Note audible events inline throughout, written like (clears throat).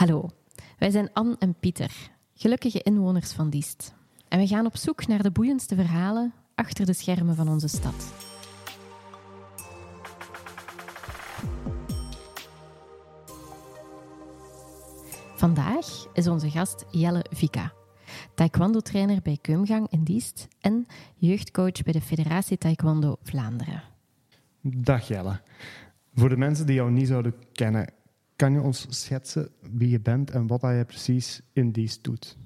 Hallo, wij zijn Anne en Pieter, gelukkige inwoners van Diest. En we gaan op zoek naar de boeiendste verhalen achter de schermen van onze stad. Vandaag is onze gast Jelle Vika, taekwondo-trainer bij Keumgang in Diest en jeugdcoach bij de Federatie Taekwondo Vlaanderen. Dag Jelle. Voor de mensen die jou niet zouden kennen, kan je ons schetsen wie je bent en wat je precies in Diest doet?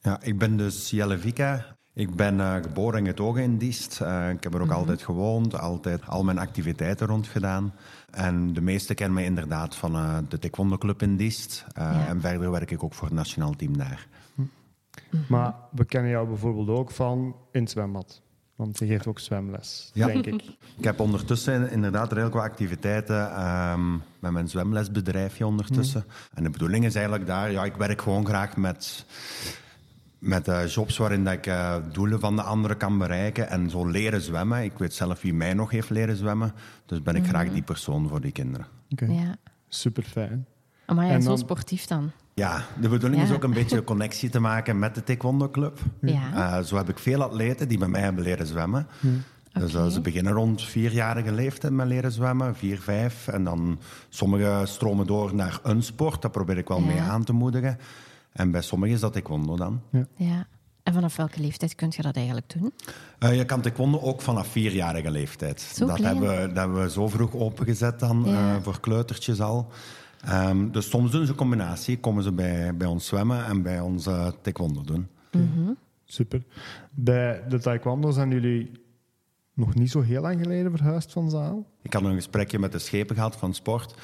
Ja, ik ben dus Jelle Vika. Ik ben uh, geboren en getogen in Diest. Uh, ik heb er ook altijd gewoond, altijd al mijn activiteiten rond gedaan. En de meesten kennen mij inderdaad van uh, de Taekwondo Club in Diest. Ja. En verder werk ik ook voor het nationaal team daar. Hm. Maar we kennen jou bijvoorbeeld ook van in het zwembad. Want je geeft ook zwemles, ja. denk ik. Ik heb ondertussen inderdaad heel veel activiteiten um, met mijn zwemlesbedrijfje ondertussen. Mm. En de bedoeling is eigenlijk daar, ja, ik werk gewoon graag met, met uh, jobs waarin dat ik uh, doelen van de anderen kan bereiken en zo leren zwemmen. Ik weet zelf wie mij nog heeft leren zwemmen, dus ben ik mm. graag die persoon voor die kinderen. Okay. Ja. Super fijn. Maar ja, zo sportief dan. Ja, de bedoeling ja. is ook een beetje een (laughs) connectie te maken met de Taekwondo Club. Ja. Uh, zo heb ik veel atleten die bij mij hebben leren zwemmen. Hm. Dus uh, ze beginnen rond vierjarige leeftijd met leren zwemmen, vier, vijf. En dan sommigen stromen door naar een sport, dat probeer ik wel Ja. mee aan te moedigen. En bij sommigen is dat taekwondo dan. Ja. En vanaf welke leeftijd kun je dat eigenlijk doen? Uh, je kan taekwondo ook vanaf vierjarige leeftijd. Zo dat, klein. hebben we, dat hebben we zo vroeg opengezet dan, Ja. eh, voor kleutertjes al. Ehm, dus soms doen ze een combinatie. Komen ze bij, bij ons zwemmen en bij ons taekwondo doen. Mhm. Super. Bij de taekwondo zijn jullie nog niet zo heel lang geleden verhuisd van zaal. Ik had een gesprekje met de schepen gehad van sport.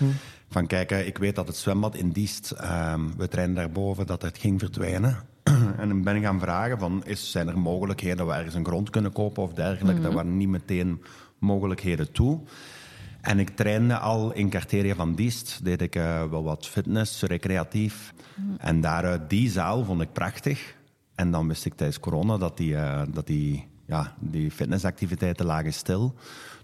Van kijk, eh, ik weet dat het zwembad in Diest, ehm, we trainen daarboven, dat het ging verdwijnen. (clears throat) en dan ben ik gaan vragen van, is, zijn er mogelijkheden dat we ergens een grond kunnen kopen of dergelijke? Daar waren niet meteen mogelijkheden toe. En ik trainde al in Carteria van Diest, deed ik eh, wel wat fitness, recreatief. En daaruit die zaal vond ik prachtig. En dan wist ik tijdens corona dat die, eh, dat die, ja, die fitnessactiviteiten lagen stil.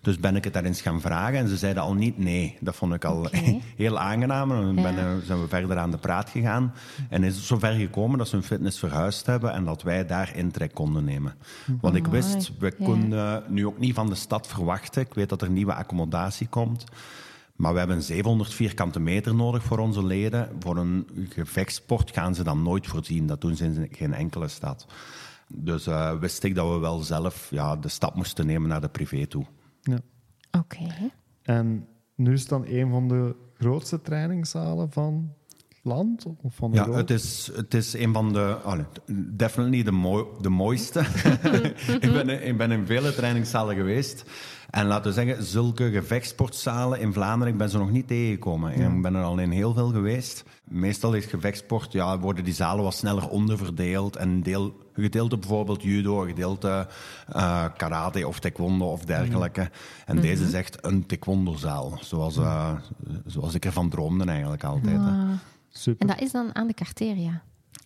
Dus ben ik het daar eens gaan vragen en ze zeiden al niet nee. Dat vond ik al (laughs) heel aangenaam. En dan Ja. ben, zijn we verder aan de praat gegaan. En is het zover gekomen dat ze hun fitness verhuisd hebben en dat wij daar intrek konden nemen. Want ik wist, we Ja. konden nu ook niet van de stad verwachten. Ik weet dat er nieuwe accommodatie komt. Maar we hebben 700 vierkante meter nodig voor onze leden. Voor een gevechtsport gaan ze dan nooit voorzien. Dat doen ze in geen enkele stad. Dus eh, wist ik dat we wel zelf ja, de stap moesten nemen naar de privé toe. Ja. Oké. En nu is het dan een van de grootste trainingszalen van het land? Of van Ja, het is, het is een van de... allee, definitely de, mooi, de mooiste. (laughs) ik, ben, in- ik ben in vele trainingszalen geweest. En laten we zeggen, zulke gevechtsportzalen in Vlaanderen, ik ben ze nog niet tegengekomen. Ik ben er al in heel veel geweest. Meestal is gevechtsport, ja, worden die zalen wat sneller onderverdeeld. En een deel, gedeelte bijvoorbeeld judo, een gedeelte eh, karate of taekwondo of dergelijke. En deze is echt een taekwondozaal. Zoals, eh, zoals ik ervan droomde eigenlijk altijd. hè. Wauw. Super. En dat is dan aan de Carteria?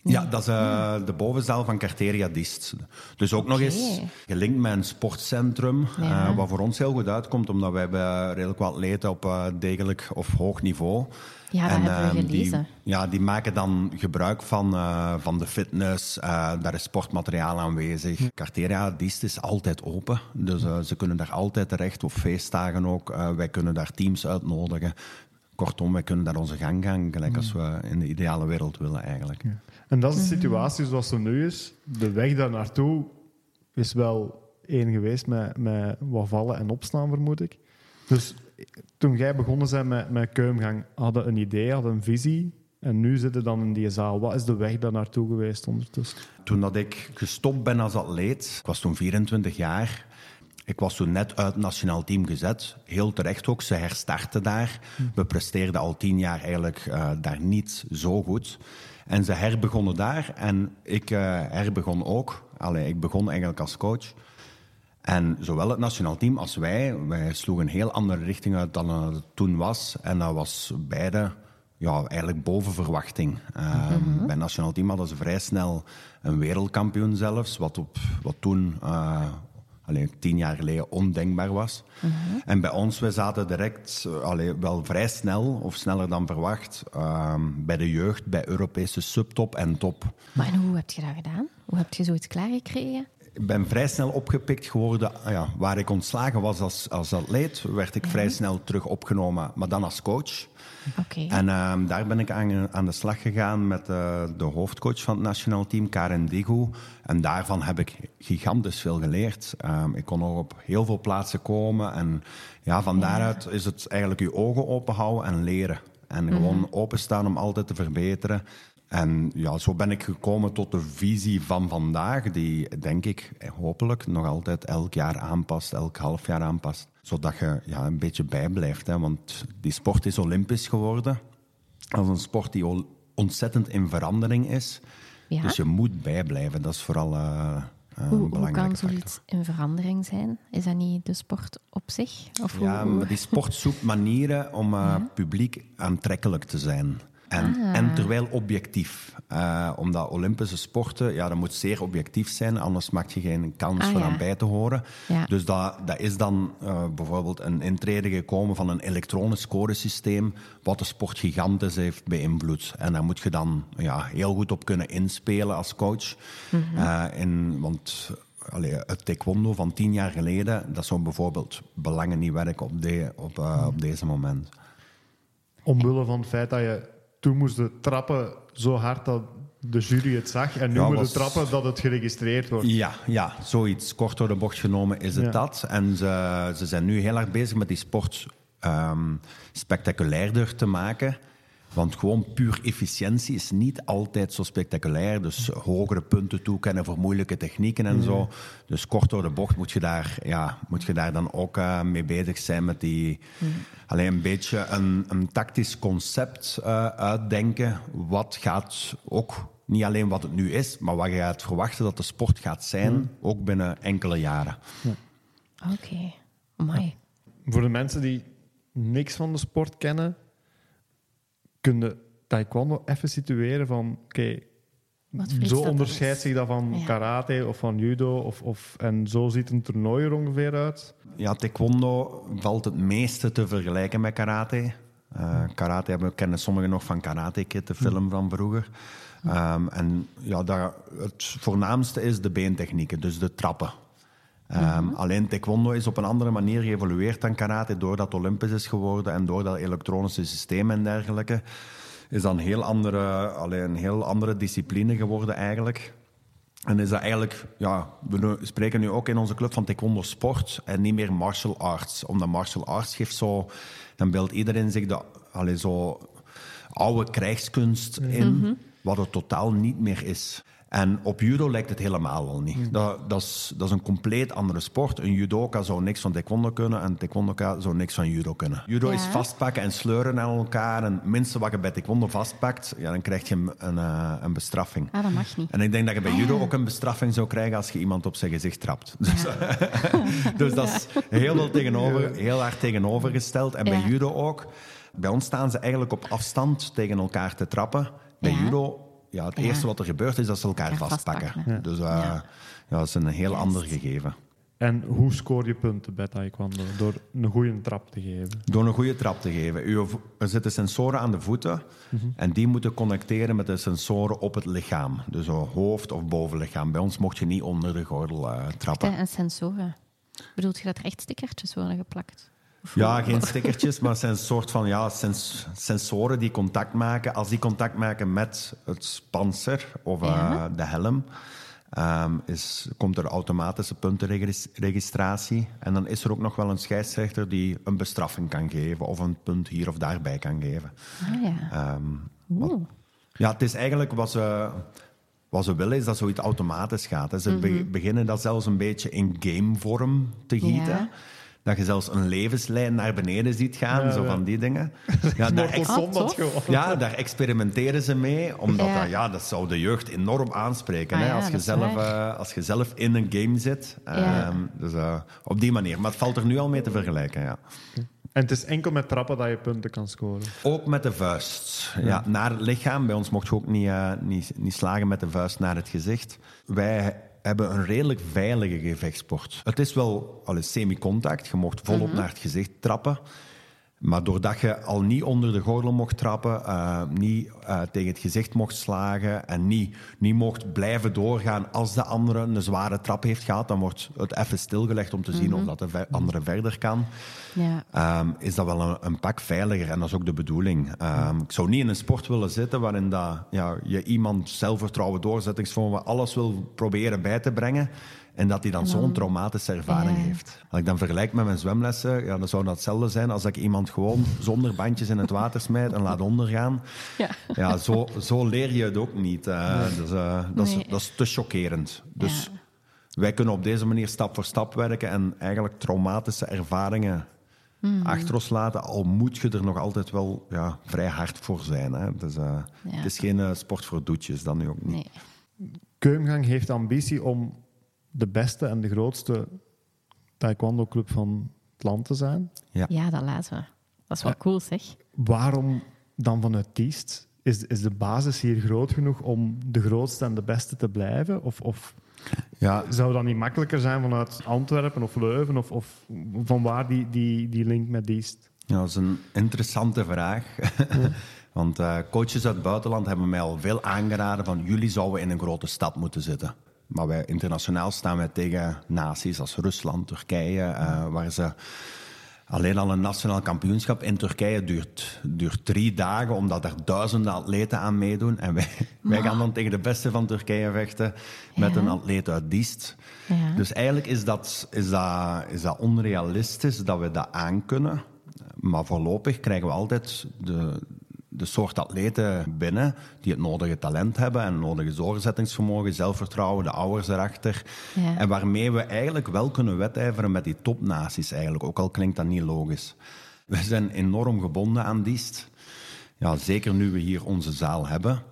Ja, dat is eh, de bovenzaal van Carteria Diest. Dus ook nog eens gelinkt met een sportcentrum, Ja. eh, wat voor ons heel goed uitkomt, omdat wij hebben redelijk wat atleten op eh, degelijk of hoog niveau. Ja, dat hebben we ehm, gelezen. Die, ja, die maken dan gebruik van, eh, van de fitness. eh, daar is sportmateriaal aanwezig. Carteria Diest is altijd open, dus ze kunnen daar altijd terecht, of feestdagen ook. Eh, wij kunnen daar teams uitnodigen. Kortom, wij kunnen daar onze gang gaan, gelijk als we in de ideale wereld willen eigenlijk. En dat is Mhm. de situatie zoals ze nu is. De weg daar naartoe is wel één geweest met, met wat vallen en opstaan, vermoed ik. Dus toen jij begonnen bent met, met Keumgang, hadden een idee, hadden een visie. En nu zitten dan in die zaal. Wat is de weg daar naartoe geweest ondertussen? Toen dat ik gestopt ben als atleet, ik was toen 24 jaar. Ik was toen net uit het nationaal team gezet. Heel terecht ook, ze herstarten daar. We presteerden al tien jaar eigenlijk eh, daar niet zo goed. En ze herbegonnen daar en ik eh, herbegon ook. Allee, ik begon eigenlijk als coach. En zowel het nationaal team als wij, wij sloegen een heel andere richting uit dan het toen was. En dat was beide ja, eigenlijk boven verwachting. Ehm, Bij het nationaal team hadden ze vrij snel een wereldkampioen zelfs, wat, op, wat toen eh, alleen tien jaar geleden ondenkbaar was. En bij ons, we zaten direct allee, wel vrij snel, of sneller dan verwacht, ehm, bij de jeugd, bij Europese subtop en top. Maar en hoe heb je dat gedaan? Hoe heb je zoiets klaargekregen? Ik ben vrij snel opgepikt geworden. Ah Ja, waar ik ontslagen was als, als atleet, werd ik vrij snel terug opgenomen, maar dan als coach. En ehm, daar ben ik aan, aan de slag gegaan met eh, de hoofdcoach van het nationaal team, Karen Digu. En daarvan heb ik gigantisch veel geleerd. Ehm, ik kon ook op heel veel plaatsen komen. En ja, van daaruit is het eigenlijk je ogen open houden en leren. En gewoon openstaan om altijd te verbeteren. En ja, zo ben ik gekomen tot de visie van vandaag, die denk ik hopelijk nog altijd elk jaar aanpast, elk half jaar aanpast. Zodat je ja, een beetje bijblijft. Hè? Want die sport is olympisch geworden. Is een sport die ontzettend in verandering is. Ja? Dus je moet bijblijven. Dat is vooral hoe, een hoe belangrijke kan factor. zoiets in verandering zijn? Is dat niet de sport op zich? Of Ja, hoe, maar die sport zoekt manieren om eh, publiek aantrekkelijk te zijn. En, en terwijl objectief. Eh, omdat Olympische sporten, ja, dat moet zeer objectief zijn, anders maak je geen kans Ah, voor ja. aan bij te horen. Ja. Dus dat, dat is dan eh, bijvoorbeeld een intrede gekomen van een elektronisch scoresysteem, wat de sport gigantisch heeft beïnvloed. En daar moet je dan ja, heel goed op kunnen inspelen als coach. Eh, in, want allee, het taekwondo van tien jaar geleden, dat zou bijvoorbeeld belangen niet werken op, de, op, eh, op deze moment. Omwille van het feit dat je toen moest de trappen zo hard dat de jury het zag. En nu Ja, moet was- je trappen dat het geregistreerd wordt. Ja, ja, zoiets. Kort door de bocht genomen is het Ja. dat. En ze, ze zijn nu heel erg bezig met die sport ehm, spectaculairder te maken. Want gewoon puur efficiëntie is niet altijd zo spectaculair. Dus hogere punten toekennen voor moeilijke technieken en zo. Dus kort door de bocht moet je daar, ja, moet je daar dan ook eh, mee bezig zijn met die... Alleen een beetje een, een tactisch concept eh, uitdenken. Wat gaat ook niet alleen wat het nu is, maar wat je gaat verwachten dat de sport gaat zijn, ook binnen enkele jaren. Oké. Amai. Voor de mensen die niks van de sport kennen, kun je taekwondo even situeren van... Oké, zo onderscheidt zich dat van Ja. karate of van judo. Of, of, en zo ziet een toernooi er ongeveer uit. Ja, taekwondo valt het meeste te vergelijken met karate. Eh, karate hebben, kennen sommigen nog van Karate Kid, de film van vroeger. Ehm, en ja, daar, het voornaamste is de beentechnieken, dus de trappen. Ehm, Alleen taekwondo is op een andere manier geëvolueerd dan karate, doordat het olympisch is geworden en door dat elektronische systeem en dergelijke. Is dat een heel andere, allee, een heel andere discipline geworden eigenlijk. En is dat eigenlijk, ja, we spreken nu ook in onze club van taekwondo sport en niet meer martial arts. Omdat martial arts geeft zo, dan beeldt iedereen zich de, allee, zo oude krijgskunst in, wat het totaal niet meer is. En op judo lijkt het helemaal al niet. Dat, dat, is, dat is een compleet andere sport. Een judoka zou niks van taekwondo kunnen en een taekwondoka zou niks van judo kunnen. Judo is vastpakken en sleuren aan elkaar. En minstens wat je bij taekwondo vastpakt, ja, dan krijg je een, een, eh, een bestraffing. Ah, dat mag niet. En ik denk dat je bij Ah, judo ja. ook een bestraffing zou krijgen als je iemand op zijn gezicht trapt. Dus, (laughs) dus dat is heel, veel tegenover, heel hard tegenovergesteld. En bij judo ook. Bij ons staan ze eigenlijk op afstand tegen elkaar te trappen. Bij Ja. judo, ja, het Ja. eerste wat er gebeurt is dat ze elkaar Elkaar vastpakken. vastpakken. Dus eh, Ja. ja. dat is een heel Juist. ander gegeven. En hoe scoor je punten bij taekwondo? Door een goede trap te geven. Door een goede trap te geven. Vo- Er zitten sensoren aan de voeten en die moeten connecteren met de sensoren op het lichaam. Dus zo hoofd of bovenlichaam. Bij ons mocht je niet onder de gordel eh, trappen. En sensoren. Bedoelt je dat er echt stickertjes worden geplakt? Ja, geen stickertjes, maar het zijn een soort van ja, sens- sensoren die contact maken. Als die contact maken met het panzer of eh, Ja. de helm, ehm, is, komt er automatische puntenregistratie. En dan is er ook nog wel een scheidsrechter die een bestraffing kan geven of een punt hier of daarbij kan geven. Ah ja. Ehm, Oeh. ja, het is eigenlijk wat ze, wat ze willen, is dat zoiets automatisch gaat. hè. Ze be- beginnen dat zelfs een beetje in gamevorm te gieten. Ja. Dat je zelfs een levenslijn naar beneden ziet gaan, Ja, zo ja. van die dingen. (laughs) Ja, daar, ex- Ah, ja, daar experimenteren ze mee, omdat Ja. Dat, ja, dat zou de jeugd enorm aanspreken. Ah hè, ja, als, je zelf, eh, als je zelf in een game zit. Ja. Ehm, dus eh, op die manier. Maar het valt er nu al mee te vergelijken, ja. En het is enkel met trappen dat je punten kan scoren. Ook met de vuist. Ja. naar het lichaam. Bij ons mocht je ook niet, eh, niet, niet slagen met de vuist naar het gezicht. Wij hebben een redelijk veilige gevechtsport. Het is wel semi-contact. Je mocht volop naar het gezicht trappen. Maar doordat je al niet onder de gordel mocht trappen, uh, niet uh, tegen het gezicht mocht slagen en niet, niet mocht blijven doorgaan als de andere een zware trap heeft gehad, dan wordt het even stilgelegd om te zien of dat de andere verder kan. Ja. Um, is dat wel een, een, pak veiliger en dat is ook de bedoeling. Um, ik zou niet in een sport willen zitten waarin dat, ja, je iemand zelfvertrouwen, doorzettingsvormen, alles wil proberen bij te brengen. En dat hij dan, zo'n traumatische ervaring heeft. Als ik dan vergelijk met mijn zwemlessen, ja, dan zou dat hetzelfde zijn als ik iemand gewoon zonder bandjes in het water smijt en laat ondergaan. Ja, ja zo, zo leer je het ook niet. Uh, dus, uh, dat, is, dat, is, te chockerend. Dus wij kunnen op deze manier stap voor stap werken en eigenlijk traumatische ervaringen mm. achter ons laten. Al moet je er nog altijd wel ja, vrij hard voor zijn. Hè. Dus, uh, Het is geen sport voor doetjes, dan nu ook niet. Nee. Keumgang heeft ambitie om de beste en de grootste taekwondo-club van het land te zijn. Ja, ja dat laten we. Dat is wel cool, zeg. Waarom dan vanuit Tiest? Is, is de basis hier groot genoeg om de grootste en de beste te blijven? Of, of ja. zou dat niet makkelijker zijn vanuit Antwerpen of Leuven? Of, of van waar die, die, die link met Diest? Ja, dat is een interessante vraag. (laughs) Want uh, coaches uit het buitenland hebben mij al veel aangeraden van jullie zouden in een grote stad moeten zitten. Maar wij internationaal staan wij tegen naties als Rusland, Turkije, uh, waar ze alleen al een nationaal kampioenschap in Turkije duurt, duurt drie dagen, omdat er duizenden atleten aan meedoen. En wij, (laughs) wij gaan dan tegen de beste van Turkije vechten met een atleet uit Diest. Ja. Dus eigenlijk is dat, is, dat, is dat onrealistisch dat we dat aankunnen. Maar voorlopig krijgen we altijd de, de soort atleten binnen die het nodige talent hebben en het nodige doorzettingsvermogen, zelfvertrouwen, de ouders erachter. Ja. En waarmee we eigenlijk wel kunnen wedijveren met die topnaties eigenlijk, ook al klinkt dat niet logisch. We zijn enorm gebonden aan Diest. Ja, zeker nu we hier onze zaal hebben.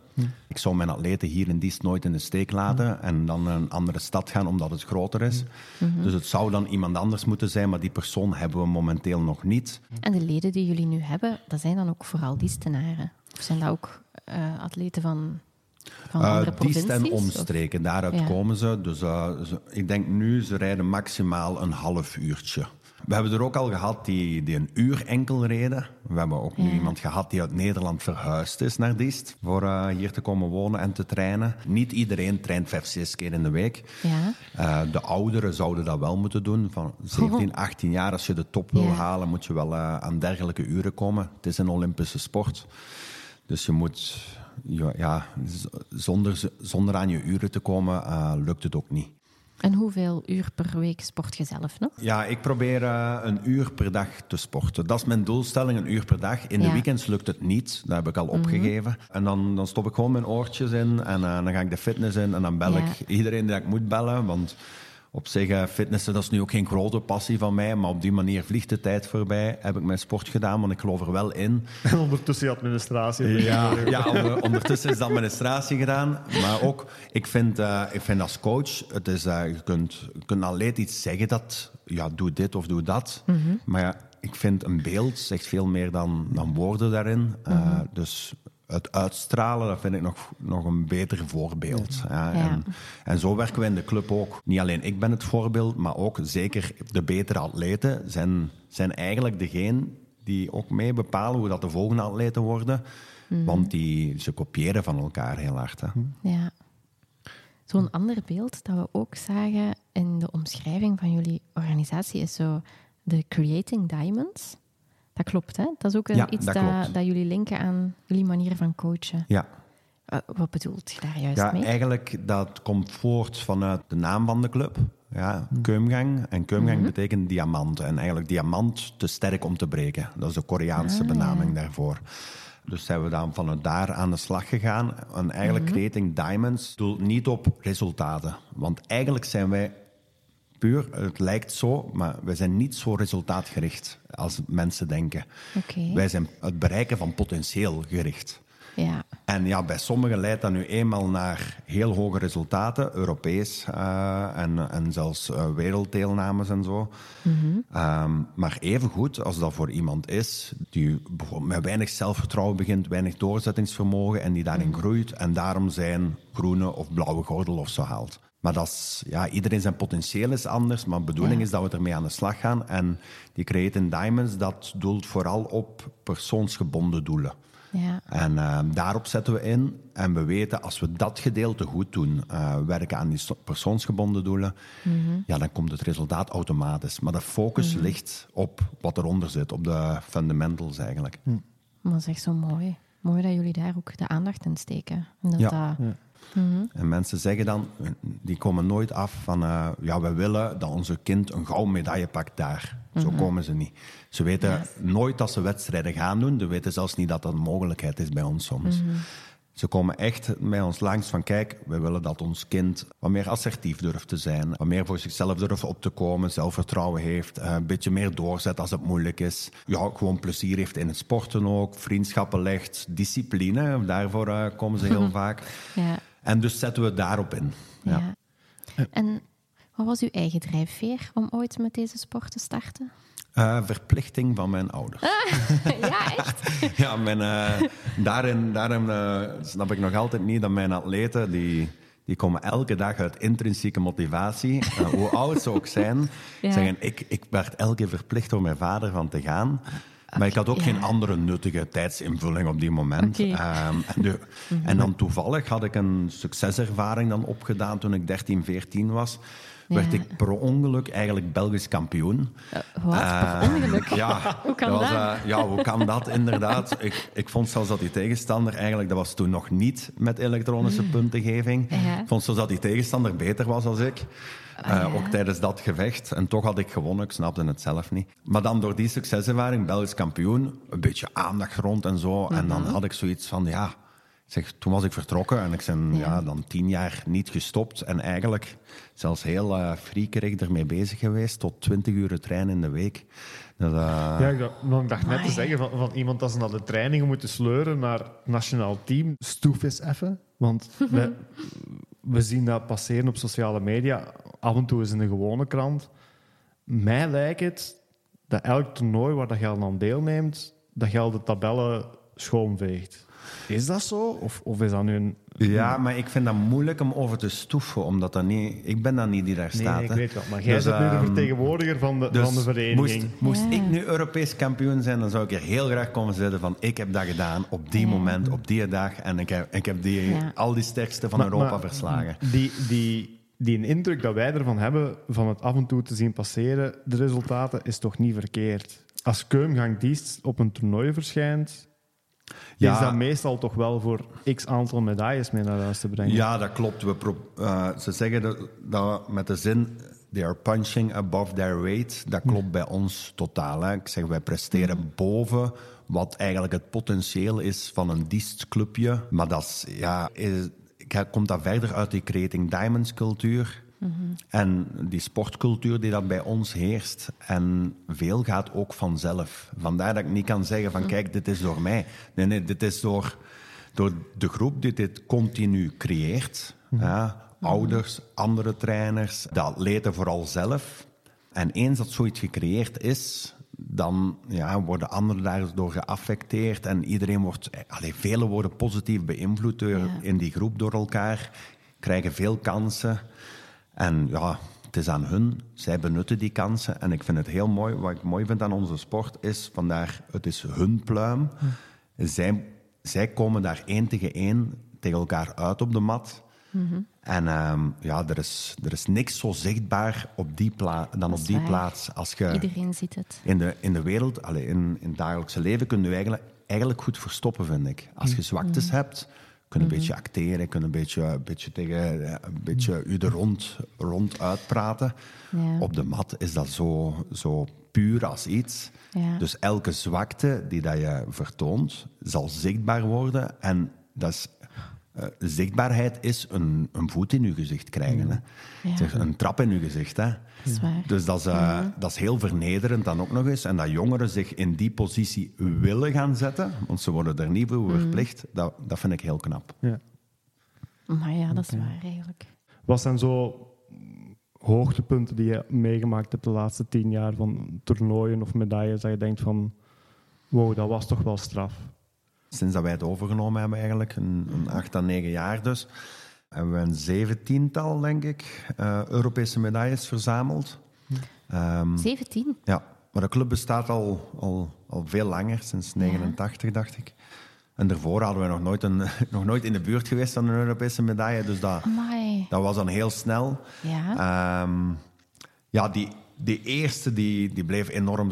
Ik zou mijn atleten hier in Diest nooit in de steek laten en dan naar een andere stad gaan omdat het groter is. Mhm. Dus het zou dan iemand anders moeten zijn, maar die persoon hebben we momenteel nog niet. En de leden die jullie nu hebben, dat zijn dan ook vooral Diestenaren? Of zijn dat ook uh, atleten van van uh, Diest en omstreken, daaruit komen ze. Dus uh, ze, ik denk nu, ze rijden maximaal een half uurtje. We hebben er ook al gehad die, die een uur enkel reden. We hebben ook nu iemand gehad die uit Nederland verhuisd is naar Diest. Voor uh, hier te komen wonen en te trainen. Niet iedereen traint vijf, zes keer in de week. Ja. Uh, de ouderen zouden dat wel moeten doen. Van 17, 18 jaar, als je de top wil ja. halen, moet je wel uh, aan dergelijke uren komen. Het is een Olympische sport. Dus je moet... Ja, zonder, zonder aan je uren te komen, lukt het ook niet. En hoeveel uur per week sport je zelf nog? Ja, ik probeer uh, een uur per dag te sporten. Dat is mijn doelstelling, een uur per dag. In ja. de weekends lukt het niet, dat heb ik al -hmm. opgegeven. En dan, dan stop ik gewoon mijn oortjes in en uh, dan ga ik de fitness in en dan bel ja. ik iedereen die ik moet bellen. Want op zich, uh, fitnessen, dat is nu ook geen grote passie van mij, maar op die manier vliegt de tijd voorbij. Heb ik mijn sport gedaan, want ik geloof er wel in. (laughs) En ondertussen de administratie. (laughs) Ja, ja onder, ondertussen is de administratie gedaan. Maar ook, ik vind, uh, ik vind als coach, het is, uh, je kunt, je kunt alleen iets zeggen dat, ja, doe dit of doe dat. Mm -hmm. Maar ja, ik vind een beeld zegt veel meer dan, dan woorden daarin. Mm -hmm. Dus het uitstralen, dat vind ik nog, nog een beter voorbeeld. Ja, ja. En, en, zo werken we in de club ook. Niet alleen ik ben het voorbeeld, maar ook zeker de betere atleten zijn, zijn eigenlijk degene die ook mee bepalen hoe dat de volgende atleten worden. Mm. Want die, ze kopiëren van elkaar heel hard. Hè. Ja. Zo'n ander beeld dat we ook zagen in de omschrijving van jullie organisatie is zo de Creating Diamonds. Dat klopt, hè? Dat is ook ja, iets dat, dat, dat, jullie linken aan jullie manier van coachen. Ja. Wat bedoelt je daar juist ja, mee? Eigenlijk, dat komt voort vanuit de naam van de club. Ja, hm. Keumgang. En Keumgang mm -hmm. betekent diamant. En eigenlijk diamant te sterk om te breken. Dat is de Koreaanse ah, benaming ja. daarvoor. Dus zijn we dan vanuit daar aan de slag gegaan. En eigenlijk mm -hmm. Creating Diamonds doelt niet op resultaten. Want eigenlijk zijn wij puur, het lijkt zo, maar wij zijn niet zo resultaatgericht als mensen denken. Okay. Wij zijn het bereiken van potentieel gericht. Ja. En ja, bij sommigen leidt dat nu eenmaal naar heel hoge resultaten, Europees uh, en, en zelfs uh, werelddeelnames en zo. Mm -hmm. um, maar evengoed als dat voor iemand is die met weinig zelfvertrouwen begint, weinig doorzettingsvermogen en die daarin mm -hmm. groeit en daarom zijn groene of blauwe gordel of zo haalt Maar dat is, ja, iedereen zijn potentieel is anders, maar de bedoeling is dat we ermee aan de slag gaan. En die Creating Diamonds, dat doelt vooral op persoonsgebonden doelen. Ja. En uh, daarop zetten we in. En we weten, als we dat gedeelte goed doen, uh, werken aan die persoonsgebonden doelen, mm ja, dan komt het resultaat automatisch. Maar de focus mhm. ligt op wat eronder zit, op de fundamentals eigenlijk. Mm. Dat is echt zo mooi. Mooi dat jullie daar ook de aandacht in steken. En dat ja. Mhm. En mensen zeggen dan, die komen nooit af van, uh, ja, we willen dat onze kind een gouden medaille pakt daar. Zo mhm. komen ze niet. Ze weten nooit dat ze wedstrijden gaan doen. Ze weten zelfs niet dat dat een mogelijkheid is bij ons soms. Mhm. Ze komen echt bij ons langs van kijk, we willen dat ons kind wat meer assertief durft te zijn, wat meer voor zichzelf durft op te komen, zelfvertrouwen heeft, eh, een beetje meer doorzet als het moeilijk is. Ja, gewoon plezier heeft in het sporten ook, vriendschappen legt, discipline, daarvoor uh, komen ze heel (laughs) vaak. Ja. En dus zetten we daarop in. Ja. En wat was uw eigen drijfveer om ooit met deze sport te starten? Uh, verplichting van mijn ouders. (laughs) ja, echt? (laughs) ja, mijn, uh, daarin, daarin uh, snap ik nog altijd niet dat mijn atleten, die, die komen elke dag uit intrinsieke motivatie, hoe oud ze ook zijn, (laughs) zeggen, ik, ik werd elke keer verplicht door mijn vader van te gaan. Maar ik had ook geen andere nuttige tijdsinvulling op die moment. Ehm, en, de, mhm. en, dan toevallig had ik een succeservaring dan opgedaan toen ik 13, 14 was. Werd ik per ongeluk eigenlijk Belgisch kampioen. Uh, wat? per ehm, ongeluk? Ja, (laughs) hoe kan dat? Was, uh, ja, hoe kan dat inderdaad? (laughs) ik, ik vond zelfs dat die tegenstander eigenlijk, dat was toen nog niet met elektronische mm. puntengeving. Ik vond zelfs dat die tegenstander beter was als ik. Ah, eh, ook tijdens dat gevecht. En toch had ik gewonnen, ik snapte het zelf niet. Maar dan door die succeservaring, Belgisch kampioen, een beetje aandacht rond en zo. En dan mhm. had ik zoiets van, ja... Zeg, toen was ik vertrokken en ik ben ja. dan tien jaar niet gestopt. En eigenlijk zelfs heel uh, friekerig ermee bezig geweest. Tot twintig uur trainen in de week. Dat, uh... Ja, ik dacht, ik dacht net te zeggen van, van iemand dat ze naar de trainingen moeten sleuren naar het nationaal team. Stoef eens even. Want (laughs) we, we zien dat passeren op sociale media. Af en toe is in de gewone krant. Mij lijkt het dat elk toernooi waar dat je aan deelneemt, dat al de tabellen schoonveegt. Is dat zo? Of, of is dat nu een... Ja, maar ik vind dat moeilijk om over te stoeven, omdat dat niet... Ik ben dan niet die daar staat. Nee, ik weet wel. Maar jij dus, bent nu de ehm, vertegenwoordiger van de, dus van de vereniging. Moest, moest ik nu Europees kampioen zijn, dan zou ik er heel graag komen zitten van ik heb dat gedaan op die moment, op die dag. En ik heb, ik heb die, al die sterkste van Europa verslagen. Die, die, die indruk dat wij ervan hebben, van het af en toe te zien passeren, de resultaten, is toch niet verkeerd. Als Keumgang Diest op een toernooi verschijnt, ja. is dat meestal toch wel voor x aantal medailles mee naar huis te brengen. Ja, dat klopt. We uh, ze zeggen dat, dat, met de zin they are punching above their weight. Dat klopt bij ons totaal. Hè. Ik zeg, wij presteren boven wat eigenlijk het potentieel is van een dienstclubje. Maar dat is, ja, is, komt dat verder uit die Creating Diamonds cultuur. En die sportcultuur die dat bij ons heerst. En veel gaat ook vanzelf. Vandaar dat ik niet kan zeggen van kijk, dit is door mij. Nee, nee, dit is door, door de groep die dit continu creëert. Ja, ouders, andere trainers, de atleten vooral zelf. En eens dat zoiets gecreëerd is, dan ja, worden anderen daardoor geaffecteerd en iedereen wordt, allee, velen worden positief beïnvloed door, in die groep door elkaar, krijgen veel kansen. En ja, het is aan hun. Zij benutten die kansen. En ik vind het heel mooi. Wat ik mooi vind aan onze sport is, vandaar, het is hun pluim. Zij, zij komen daar één tegen één tegen elkaar uit op de mat. En ehm, ja, er is, er is niks zo zichtbaar op die dan op die plaats. Als je Iedereen ziet het. In de, in de wereld, allez, in, in het dagelijkse leven, kun je eigenlijk, eigenlijk goed verstoppen, vind ik. Als je zwaktes hebt, kunnen een beetje acteren, kunnen een beetje, een beetje tegen een beetje u er rond, rond uitpraten. Ja. Op de mat is dat zo, zo puur als iets. Ja. Dus elke zwakte die dat je vertoont, zal zichtbaar worden. En dat is uh, zichtbaarheid is een, een, voet in je gezicht krijgen. Hè. Ja. Zeg, een trap in je gezicht. Hè. Dat dus dat is, uh, dat is heel vernederend dan ook nog eens. En dat jongeren zich in die positie willen gaan zetten, want ze worden er niet voor mm. verplicht, dat, dat vind ik heel knap. Ja. Maar ja, dat is waar eigenlijk. Wat zijn zo hoogtepunten die je meegemaakt hebt de laatste tien jaar van toernooien of medailles, dat je denkt van, wow, dat was toch wel straf? Sinds dat wij het overgenomen hebben eigenlijk, een, een acht à negen jaar dus. hebben we een zeventiental, denk ik, uh, Europese medailles verzameld. Um, Zeventien? Ja, maar de club bestaat al, al, al veel langer, sinds 89 dacht ik. En daarvoor hadden we nog nooit, een, (laughs) nog nooit in de buurt geweest van een Europese medaille. Dus dat, dat was dan heel snel. Ja, um, ja die, die eerste die, die bleef enorm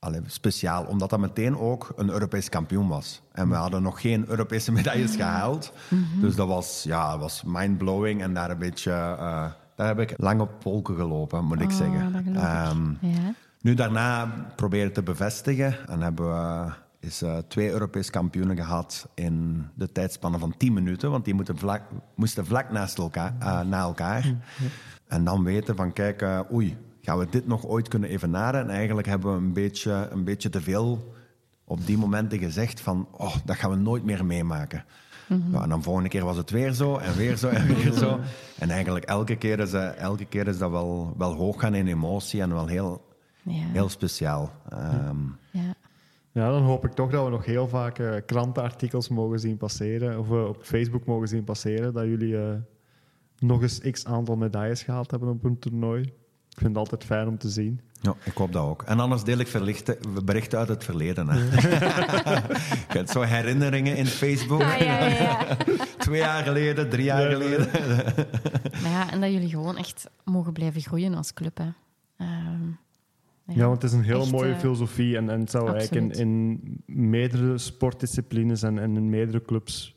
Allee, speciaal, omdat dat meteen ook een Europees kampioen was. En we hadden nog geen Europese (laughs) medailles gehaald. Mhm. Dus dat was, ja, was mind-blowing en daar een beetje... Uh, daar heb ik lang op polken gelopen, moet ik oh, zeggen. Um, ja. Nu daarna proberen te bevestigen en hebben we is, uh, twee Europees kampioenen gehad in de tijdspanne van 10 minuten, want die moeten vlak, moesten vlak naast elkaar, uh, na elkaar. En dan weten van, kijk, oei, gaan we dit nog ooit kunnen evenaren? En eigenlijk hebben we een beetje, een beetje te veel op die momenten gezegd van, oh, dat gaan we nooit meer meemaken. Mm en dan volgende keer was het weer zo en weer zo en weer zo. En eigenlijk elke keer is, elke keer is dat wel, wel hoog gaan in emotie en wel heel, ja. heel speciaal. Um, ja. ja, dan hoop ik toch dat we nog heel vaak uh, krantenartikels mogen zien passeren, of uh, op Facebook mogen zien passeren, dat jullie uh, nog eens x aantal medailles gehaald hebben op een toernooi. Ik vind het altijd fijn om te zien. Ja, ik hoop dat ook. En anders deel ik berichten uit het verleden. Hè. (laughs) je hebt zo herinneringen in Facebook. Ja, ja, ja, (laughs) Twee jaar geleden, drie jaar geleden. (laughs) maar ja, en dat jullie gewoon echt mogen blijven groeien als club. Hè. Ehm, ja, want het is een hele mooie uh, filosofie. En, en het zou eigenlijk in, in meerdere sportdisciplines en, en in meerdere clubs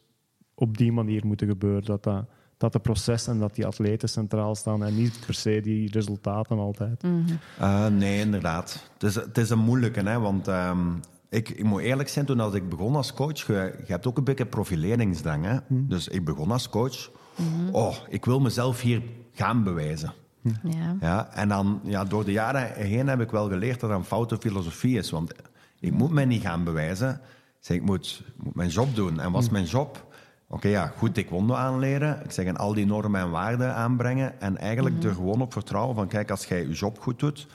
op die manier moeten gebeuren. Dat dat dat het proces en dat die atleten centraal staan en niet per se die resultaten altijd. Mhm. Eh, nee, inderdaad. Het is, het is een moeilijke, hè, want ehm, ik, ik, moet eerlijk zijn, toen als ik begon als coach, je, je hebt ook een beetje profileringsdrang. Hè? Mhm. Dus ik begon als coach. Mhm. Oh, ik wil mezelf hier gaan bewijzen. Ja. Ja, en dan, ja, door de jaren heen heb ik wel geleerd dat dat een foute filosofie is. Want ik moet mij niet gaan bewijzen. Zeg, ik moet, moet mijn job doen. En wat is mijn job? Oké, ja, goed taekwondo aanleren. Ik zeg, en al die normen en waarden aanbrengen. En eigenlijk mhm. er gewoon op vertrouwen van, kijk, als jij je job goed doet,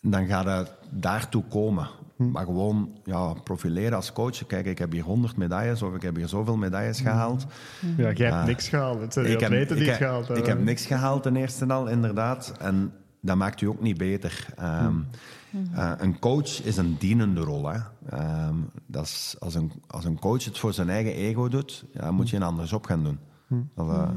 dan gaat het daartoe komen. Mhm. Maar gewoon ja, profileren als coach. Kijk, ik heb hier 100 medailles of ik heb hier zoveel medailles mhm. gehaald. Ja, jij hebt niks gehaald. Het zijn atleten die het gehaald hebben. Ik heb niks gehaald ten eerste al, inderdaad. En dat maakt u ook niet beter. Ehm, uh, een coach is een dienende rol. Hè. Uh, dat is, als, een, als een coach het voor zijn eigen ego doet, ja, moet je een anders op gaan doen. Of, uh...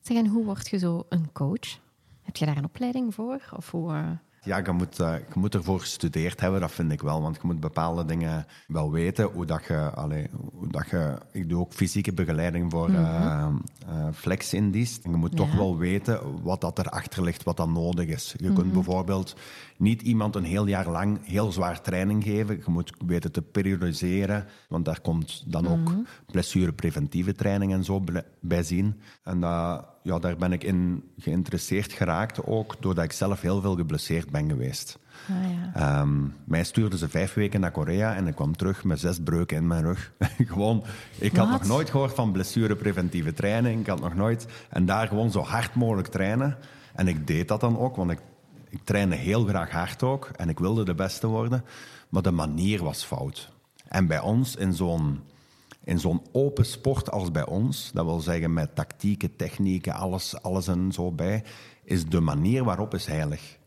Zeg, en hoe word je zo een coach? Heb je daar een opleiding voor? Of hoe, eh? Ja, je moet, uh, je moet ervoor gestudeerd hebben, dat vind ik wel. Want je moet bepaalde dingen wel weten. Hoe dat je, allee, hoe dat je, ik doe ook fysieke begeleiding voor mm -hmm. uh. En je moet toch wel weten wat dat erachter ligt, wat dat nodig is. Je kunt mhm. bijvoorbeeld niet iemand een heel jaar lang heel zwaar training geven. Je moet weten te periodiseren, want daar komt dan ook mm blessurepreventieve training en zo bij zien. En dat ja, daar ben ik in geïnteresseerd geraakt, ook doordat ik zelf heel veel geblesseerd ben geweest. Ah, ja. um, mij stuurden ze vijf weken naar Korea en ik kwam terug met zes breuken in mijn rug. (laughs) gewoon, ik had nog nooit gehoord van blessurepreventieve training. Ik had nog nooit. En daar gewoon zo hard mogelijk trainen. En ik deed dat dan ook, want ik, ik trainde heel graag hard ook. En ik wilde de beste worden. Maar de manier was fout. En bij ons in zo'n in zo'n open sport als bij ons, dat wil zeggen met tactieken, technieken, alles, alles en zo bij, is de manier waarop is heilig.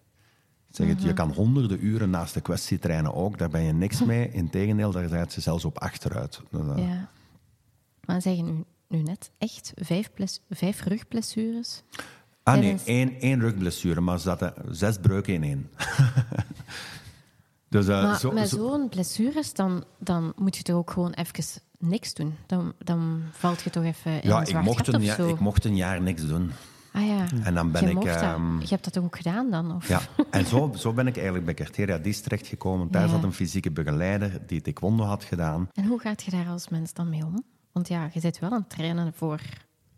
zeg het, Je mhm. kan honderden uren naast de kwestie trainen ook, daar ben je niks mee. (laughs) Integendeel, daar zijn ze zelfs op achteruit. Ja. Maar zeggen nu, nu net echt vijf, vijf rugblessures? Ah nee, één, één rugblessure, maar ze zaten zes breuken in één. (laughs) dus, uh, maar zo, met zo'n blessures, dan, dan moet je toch ook gewoon even niks doen. Dan, dan valt je toch even in ja, ik mocht, een jaar, ik mocht een jaar niks doen. Ah ja. En dan ben je ik. Um, je hebt dat ook gedaan dan? Of? Ja, en zo, zo ben ik eigenlijk bij Carteria Dis terechtgekomen. Daar zat een fysieke begeleider die taekwondo had gedaan. En hoe gaat je daar als mens dan mee om? Want ja, je zit wel aan het trainen voor,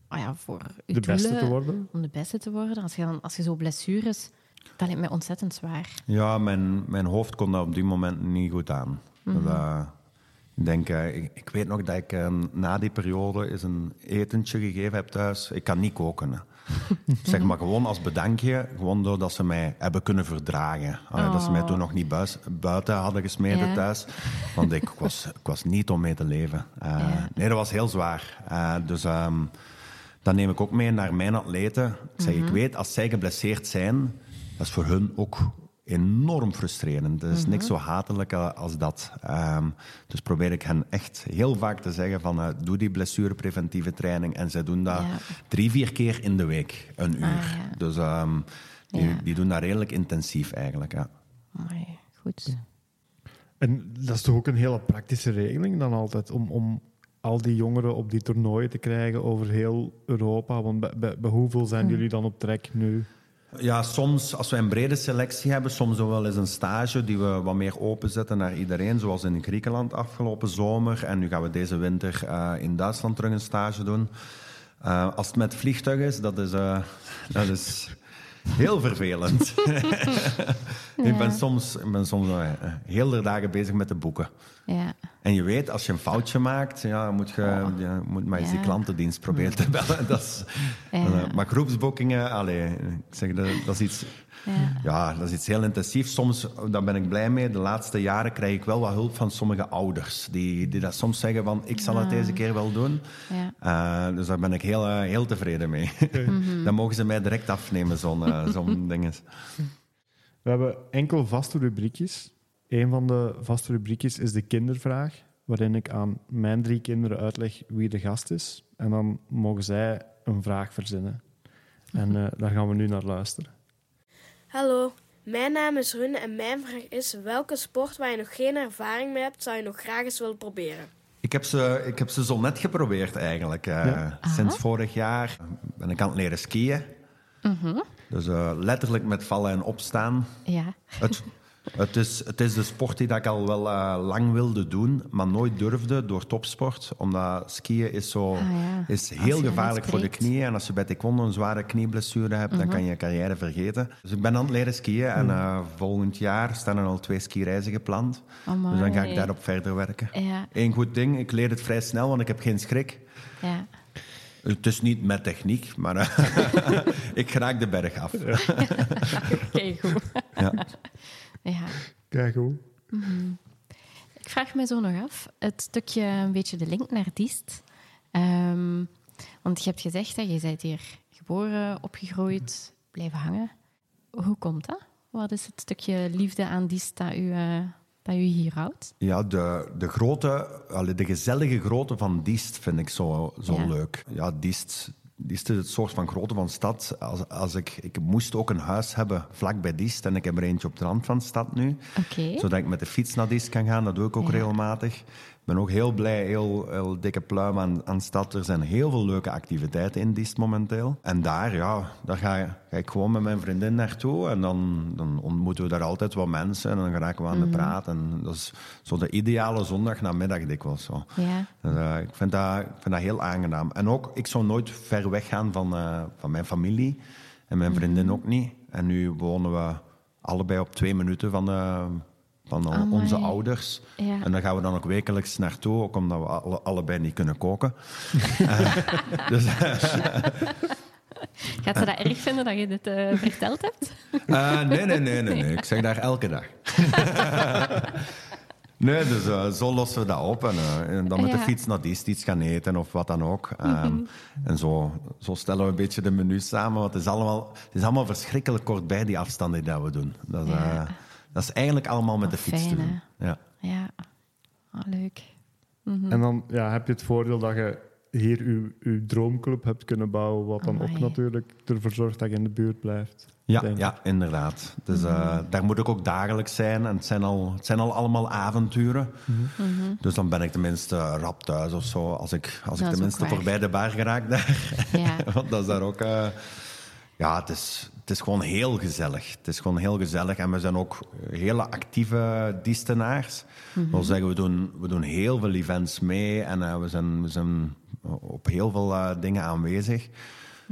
oh ja, voor je de beste te worden. Om de beste te worden. Als je, dan, als je zo blessures, dat lijkt mij ontzettend zwaar. Ja, mijn, mijn hoofd kon dat op die moment niet goed aan. Mm ik, denk, uh, ik, weet nog dat ik uh, na die periode eens een etentje gegeven heb thuis. Ik kan niet koken. (laughs) zeg maar gewoon als bedankje, gewoon doordat ze mij hebben kunnen verdragen. Oh. Dat ze mij toen nog niet buis, buiten hadden gesmeden thuis. Want ik was, ik was niet om mee te leven. Uh, Nee, dat was heel zwaar. dus... Um, Dat neem ik ook mee naar mijn atleten. Ik zeg, ik mhm. weet, als zij geblesseerd zijn, dat is voor hun ook enorm frustrerend. Het is niks mhm. zo hatelijk als dat. Ehm, dus probeer ik hen echt heel vaak te zeggen van uh, doe die blessurepreventieve training. En zij doen dat drie, vier keer in de week, een ah, uur. Dus ehm, die, die, doen dat redelijk intensief eigenlijk. Ja. goed. En dat is toch ook een hele praktische regeling dan altijd om, om al die jongeren op die toernooien te krijgen over heel Europa? Want bij, bij, hoeveel zijn hm. jullie dan op trek nu? Ja, soms als we een brede selectie hebben, soms wel eens een stage die we wat meer openzetten naar iedereen. Zoals in Griekenland afgelopen zomer. En nu gaan we deze winter uh, in Duitsland terug een stage doen. Uh, als het met vliegtuig is, dat is, uh, dat is Heel vervelend. (laughs) ik ben soms, ik ben soms uh, heel de dagen bezig met de boeken. Ja. En je weet, als je een foutje maakt, ja, moet je oh. ja, moet maar eens die klantendienst proberen te bellen. (laughs) Dat is, uh, maar groepsboekingen, allee, ik zeg, dat, dat is iets ja. ja, dat is iets heel intensief. Soms, daar ben ik blij mee, de laatste jaren krijg ik wel wat hulp van sommige ouders. Die, die dat soms zeggen van, ik zal het deze keer wel doen. Ja. Uh, dus daar ben ik heel, uh, heel tevreden mee. (laughs) Dan mogen ze mij direct afnemen, zo'n uh, (laughs) zo'n dingen. We hebben enkel vaste rubriekjes. Een van de vaste rubriekjes is de kindervraag, waarin ik aan mijn drie kinderen uitleg wie de gast is. En dan mogen zij een vraag verzinnen. En daar gaan we nu naar luisteren. Hallo, mijn naam is Rune en mijn vraag is: welke sport waar je nog geen ervaring mee hebt, zou je nog graag eens willen proberen? Ik heb ze, ik heb ze zo net geprobeerd eigenlijk. Uh, Sinds vorig jaar ben ik aan het leren skiën. Mhm. Dus uh, letterlijk met vallen en opstaan. Ja. Het, het is, het is de sport die dat ik al wel uh, lang wilde doen, maar nooit durfde door topsport. Omdat skiën is, zo, ah, is heel gevaarlijk voor de knieën. En als je bij taekwondo een zware knieblessure hebt, dan mhm. kan je je carrière vergeten. Dus ik ben aan het leren skiën en uh, volgend jaar staan er al twee skireizen gepland. dus dan ga ik daarop verder werken. Ja. Eén goed ding, ik leer het vrij snel, want ik heb geen schrik. Ja. Het is niet met techniek, maar uh, (laughs) ik raak de berg af. (laughs) Oké, goed. Ja. Ja. Kijk hoe. Mhm. Ik vraag me zo nog af, het stukje een beetje de link naar Diest. Um, want je hebt gezegd dat je bent hier geboren, opgegroeid, blijven hangen. Hoe komt dat? Wat is het stukje liefde aan Diest dat u, uh, dat u hier houdt? Ja, de, de, grote, de gezellige grootte van Diest vind ik zo, zo leuk. Ja, Diest is het soort van grootte van stad. Als, als ik, ik moest ook een huis hebben vlak bij Diest en ik heb er eentje op de rand van de stad nu. Zodat ik met de fiets naar Diest kan gaan, dat doe ik ook regelmatig ben ook heel blij, heel, heel dikke pluim aan, aan stad. Er zijn heel veel leuke activiteiten in Diest momenteel. En daar, ja, daar ga, ga ik gewoon met mijn vriendin naartoe. En dan, dan ontmoeten we daar altijd wat mensen. En dan raken we aan de mhm. praat. En dat is zo de ideale zondag namiddag dikwijls. Zo. Ja. Dus, uh, ik, vind dat, ik vind dat heel aangenaam. En ook, ik zou nooit ver weg gaan van, uh, van mijn familie. En mijn vriendin mhm. ook niet. En nu wonen we allebei op twee minuten van de van onze ouders. En daar gaan we dan ook wekelijks naartoe, ook omdat we alle, allebei niet kunnen koken. uh, (laughs) dus, Gaat ze dat erg vinden dat je dit uh, verteld hebt? Uh, nee, nee, nee, nee, nee. Ik zeg daar elke dag. (laughs) nee, dus uh, zo lossen we dat op. En, en dan met de fiets naar die iets gaan eten of wat dan ook. Um, En zo, zo stellen we een beetje de menu samen. Want het is allemaal, het is allemaal verschrikkelijk kort bij, die afstanden die dat we doen. Dat dat is eigenlijk allemaal met de fiets te doen. Ja, ja. Oh, leuk. Mhm. En dan ja, heb je het voordeel dat je hier je, je droomclub hebt kunnen bouwen, wat dan ook natuurlijk ervoor zorgt dat je in de buurt blijft. Ja, ja inderdaad. Dus uh, daar moet ik ook dagelijks zijn. En het zijn al, het zijn al allemaal avonturen. Mhm. Dus dan ben ik tenminste rap thuis of zo. Als ik, als ik tenminste voorbij de bar geraak daar. Ja. (laughs) Want dat is daar ook... Uh, ja, het is, het is gewoon heel gezellig. Het is gewoon heel gezellig. En we zijn ook hele actieve dienstenaars. Mm -hmm. zeggen, we doen, we doen heel veel events mee. En uh, we, zijn, we zijn op heel veel uh, dingen aanwezig.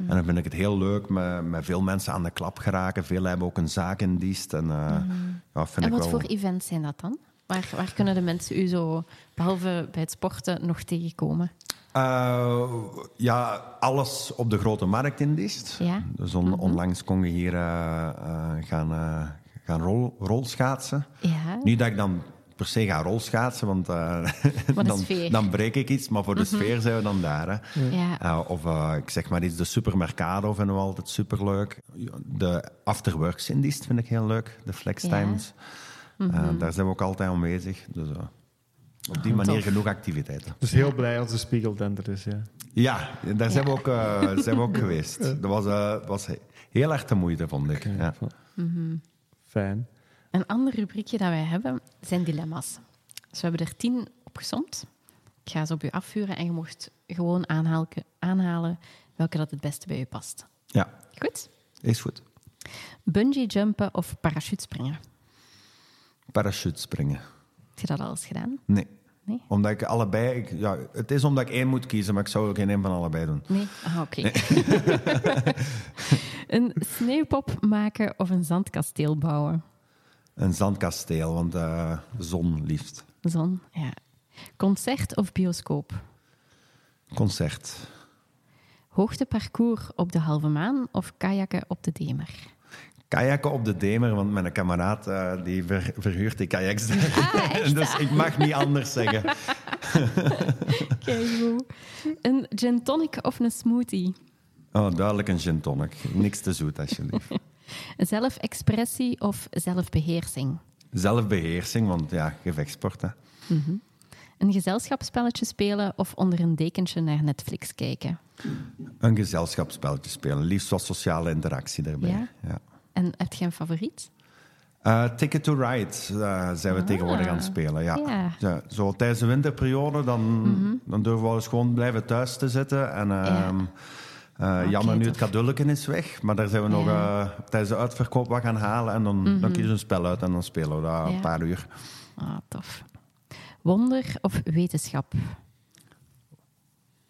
En dan vind ik het heel leuk met, met veel mensen aan de klap geraken. Veel hebben ook een zaak in dienst. En, uh, mm ja, vind en wat wel... voor events zijn dat dan? Waar, waar kunnen de mensen u zo, behalve bij het sporten, nog tegenkomen? Uh, ja, alles op de grote markt in Dist. Ja. Dus on, mhm. onlangs kon je hier uh, uh, gaan, gaan rol, rolschaatsen. Ja. Niet dat ik dan per se gaan rolschaatsen, want (laughs) uh, dan, dan, breek ik iets. Maar voor de mhm. sfeer zijn we dan daar. Hè. Ja. Uh, of uh, ik zeg maar iets, de supermercado vinden we altijd superleuk. De afterworks indies vind ik heel leuk, de flex times. Ja. Mhm. daar zijn we ook altijd aanwezig. Dus op die manier genoeg activiteiten. Dus heel blij als de spiegeltent er is, ja. Ja, daar zijn, We, ook, zijn we ook (laughs) geweest. Dat was, was heel erg de moeite, vond ik. Ja. Mhm. Fijn. Een ander rubriekje dat wij hebben zijn dilemma's. Dus we hebben er tien opgezomd. Ik ga ze op u afvuren en je mocht gewoon aanhalen, aanhalen welke dat het beste bij u past. Ja. Goed? Is goed. Bungee jumpen of parachutespringen? Parachutespringen. Heb je dat al eens gedaan? Nee. Nee? Omdat ik allebei... Ik, ja, het is omdat ik één moet kiezen, maar ik zou ook geen een van allebei doen. Nee? Ah, oké. (laughs) een sneeuwpop maken of een zandkasteel bouwen? Een zandkasteel, want uh, zon liefst. Zon, ja. Concert of bioscoop? Concert. Hoogteparcours op de halve maan of kajakken op de Demer? Kajakken op de Demer, want mijn kameraad uh, die verhuurt die kajaks. Ah, (laughs) dus ik mag niet anders zeggen. (laughs) Kijk Een gin tonic of een smoothie? Oh, duidelijk een gin tonic. Niks te zoet, alsjeblieft. (laughs) Zelfexpressie of zelfbeheersing? Zelfbeheersing, want ja, gevechtsport. Hè. Mm Een gezelschapsspelletje spelen of onder een dekentje naar Netflix kijken? Een gezelschapsspelletje spelen, liefst wat sociale interactie daarbij. Ja? ja. En heb je een favoriet? Uh, Ticket to Ride uh, zijn we tegenwoordig aan het ah, spelen. Ja. ja. zo tijdens de winterperiode, dan, mm dan durven we eens gewoon blijven thuis te zitten. En, uh, uh, jammer nu het kadulleken is weg, maar daar zijn we nog tijdens de uitverkoop wat gaan halen. En dan, mm -hmm. dan mhm. kiezen we een spel uit en dan spelen we daar een paar uur. Ah, tof. Wonder of wetenschap?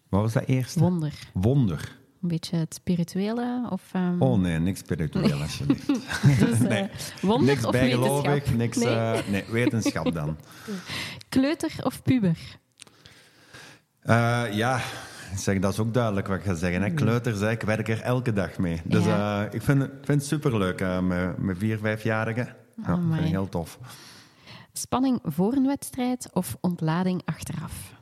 Wat was dat eerst? Wonder. Wonder. Een beetje het spirituele? Of, um... Oh nee, niks spiritueel nee. alsjeblieft. (laughs) dus, uh, nee. Wonder niks of bijgelovig, niks nee? Uh, nee, wetenschap dan. Kleuter of puber? ja, zeg, dat is ook duidelijk wat ik ga zeggen. Hè. Mm. Kleuters, ik werk er elke dag mee. Dus uh, ik vind, vind het superleuk uh, met, met vier, vijfjarigen. Ja, oh, vind ik heel tof. Spanning voor een wedstrijd of ontlading achteraf?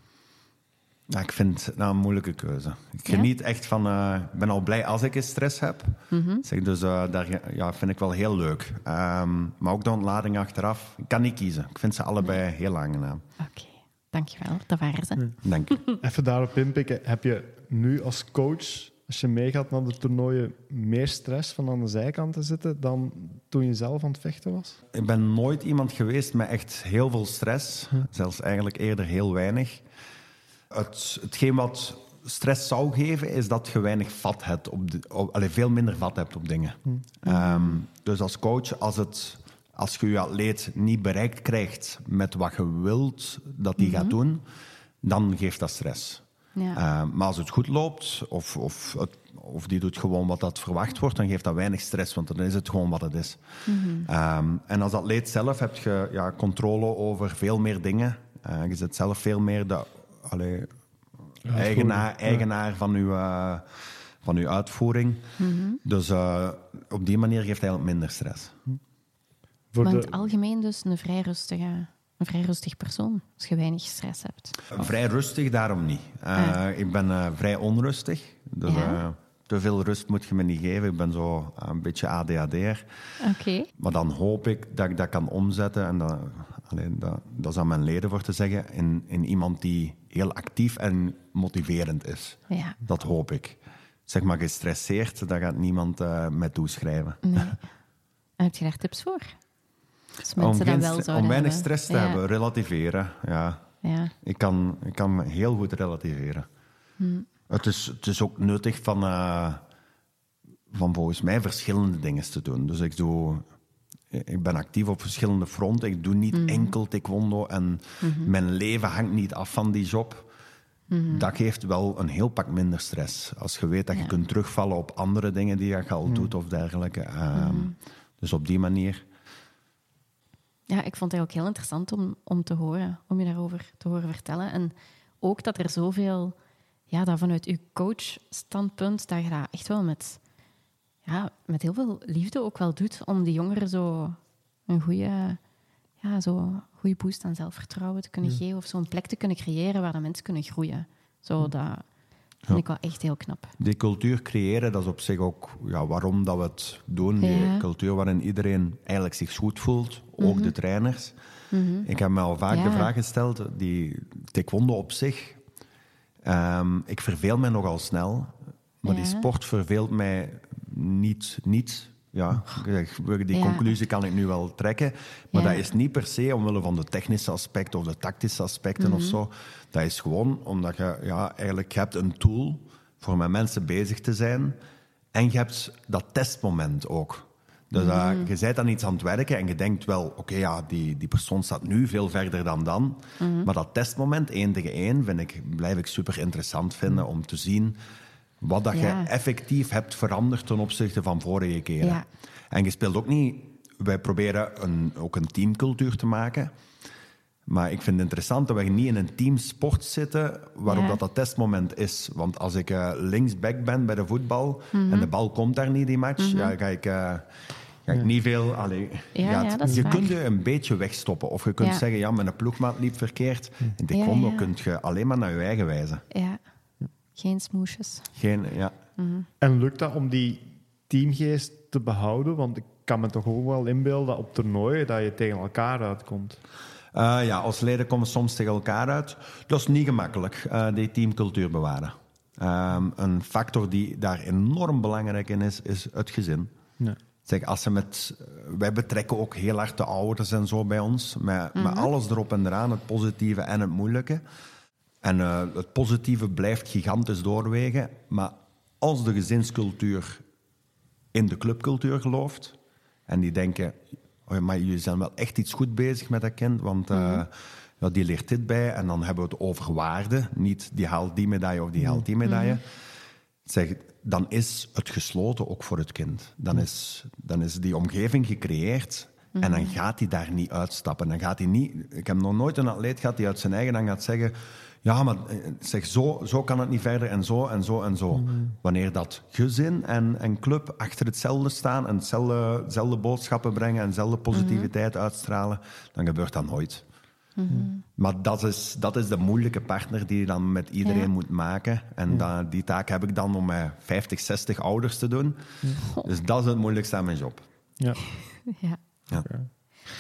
Ja, ik vind het nou, een moeilijke keuze. Ik geniet echt van... Uh, ik ben al blij als ik eens stress heb. Mm -hmm. zeg, dus daar ja, vind ik wel heel leuk. Um, maar ook de ontlading achteraf. Ik kan niet kiezen. Ik vind ze allebei heel aangenaam. Oké. Dankjewel, dat waren ze. Dank je. (laughs) Even daarop inpikken. Heb je nu als coach, als je meegaat naar de toernooien, meer stress van aan de zijkant te zitten dan toen je zelf aan het vechten was? Ik ben nooit iemand geweest met echt heel veel stress. Zelfs eigenlijk eerder heel weinig. Het, hetgeen wat stress zou geven, is dat je weinig vat hebt op, de, op veel minder vat hebt op dingen. Hm. Um, dus als coach, als het als je je atleet niet bereikt krijgt met wat je wilt dat hij gaat mhm. doen, dan geeft dat stress. Ja. Uh, maar als het goed loopt, of, of, of die doet gewoon wat dat verwacht wordt, dan geeft dat weinig stress, want dan is het gewoon wat het is. Mm en als atleet zelf heb je ja, controle over veel meer dingen. Uh, je zit zelf veel meer de allee, eigenaar, eigenaar van, je, uh, van uw uitvoering. Mm Dus op die manier geeft hij eigenlijk minder stress. Voor maar in het algemeen dus een vrij rustige een vrij rustig persoon, als je weinig stress hebt. Vrij rustig, daarom niet. Uh, Ik ben uh, vrij onrustig. Dus, ja. uh, te veel rust moet je me niet geven. Ik ben zo een beetje ADHD'er. Oké. Maar dan hoop ik dat ik dat kan omzetten. En dat, alleen, dat, dat is aan mijn leden voor te zeggen. In, in iemand die heel actief en motiverend is. Ja. Dat hoop ik. Zeg maar gestresseerd, daar gaat niemand mij toeschrijven. Nee. En heb je daar tips voor? om, wel om weinig stress te hebben, relativeren. Ja. ja. Ik, kan, ik kan heel goed relativeren. Hm. Het, is, het is ook nuttig van, uh, van volgens mij verschillende dingen te doen. Dus ik doe ik ben actief op verschillende fronten. Ik doe niet mm. enkel taekwondo en mhm. mijn leven hangt niet af van die job. Mhm. Dat geeft wel een heel pak minder stress. Als je weet dat je kunt terugvallen op andere dingen die je al mhm. doet of dergelijke. Ehm, dus op die manier. Ja, ik vond het ook heel interessant om, om te horen, om je daarover te horen vertellen. En ook dat er zoveel, ja, dat vanuit uw coach-standpunt, dat je dat echt wel met, ja, met heel veel liefde ook wel doet om die jongeren zo een goede, ja, zo goede boost aan zelfvertrouwen te kunnen geven of zo'n plek te kunnen creëren waar de mensen kunnen groeien. Zo, dat vind ik wel echt heel knap. Die cultuur creëren, dat is op zich ook ja, waarom dat we het doen. Die cultuur waarin iedereen eigenlijk zich goed voelt, ook mhm. de trainers. Mhm. Ik heb me al vaak de vraag gesteld, die taekwondo op zich, um, ik verveel me nogal snel, maar die sport verveelt mij niet, niet ja, die conclusie kan ik nu wel trekken. Maar dat is niet per se omwille van de technische aspecten of de tactische aspecten of mhm. zo. Dat is gewoon omdat je ja, eigenlijk hebt een tool voor met mensen bezig te zijn. En je hebt dat testmoment ook. Dus uh, je bent dan iets aan het werken en je denkt wel, oké, ja, die, die persoon staat nu veel verder dan dan. Mhm. Maar dat testmoment, één tegen één, vind ik, blijf ik super interessant vinden om te zien wat dat je effectief hebt veranderd ten opzichte van vorige keren. Ja. En je speelt ook niet... Wij proberen een, ook een teamcultuur te maken. Maar ik vind het interessant dat we niet in een teamsport zitten waarop dat, dat testmoment is. Want als ik uh, linksback ben bij de voetbal en de bal komt daar niet die match, mhm. ja, ga ik... Uh, ik niet veel. Allee, ja, je kunt je een beetje wegstoppen. Of je kunt zeggen, ja, mijn ploegmaat liep verkeerd. In taekwondo kun je alleen maar naar je eigen wijzen. Ja. Geen smoesjes. Geen, ja. Mhm. En lukt dat om die teamgeest te behouden? Want ik kan me toch ook wel inbeelden dat op toernooien dat je tegen elkaar uitkomt. Uh, ja, als leden komen soms tegen elkaar uit. Dat is niet gemakkelijk, uh, die teamcultuur bewaren. Um, een factor die daar enorm belangrijk in is, is het gezin. Ja. Zeg, als ze met, wij betrekken ook heel hard de ouders en zo bij ons. Met, met mhm. alles erop en eraan, het positieve en het moeilijke. En uh, het positieve blijft gigantisch doorwegen. Maar als de gezinscultuur in de clubcultuur gelooft en die denken, oh maar jullie zijn wel echt iets goed bezig met dat kind, want uh, ja, die leert dit bij en dan hebben we het over waarde, niet die haalt die medaille of die haalt die medaille. Mm zeg, dan is het gesloten ook voor het kind. Dan is, dan is die omgeving gecreëerd en dan gaat hij daar niet uitstappen. Dan gaat hij niet, ik heb nog nooit een atleet gehad die uit zijn eigen dan gaat zeggen ja, maar eh, zeg, zo, zo kan het niet verder en zo en zo en zo. Mhm. Wanneer dat gezin en, en club achter hetzelfde staan en hetzelfde, boodschappen brengen en dezelfde positiviteit mhm. uitstralen, dan gebeurt dat nooit. Mhm. Maar dat is, dat is de moeilijke partner die je dan met iedereen moet maken. En die taak heb ik dan om met 50, 60 ouders te doen. Dus dat is het moeilijkste aan mijn job. Ja. ja. ja.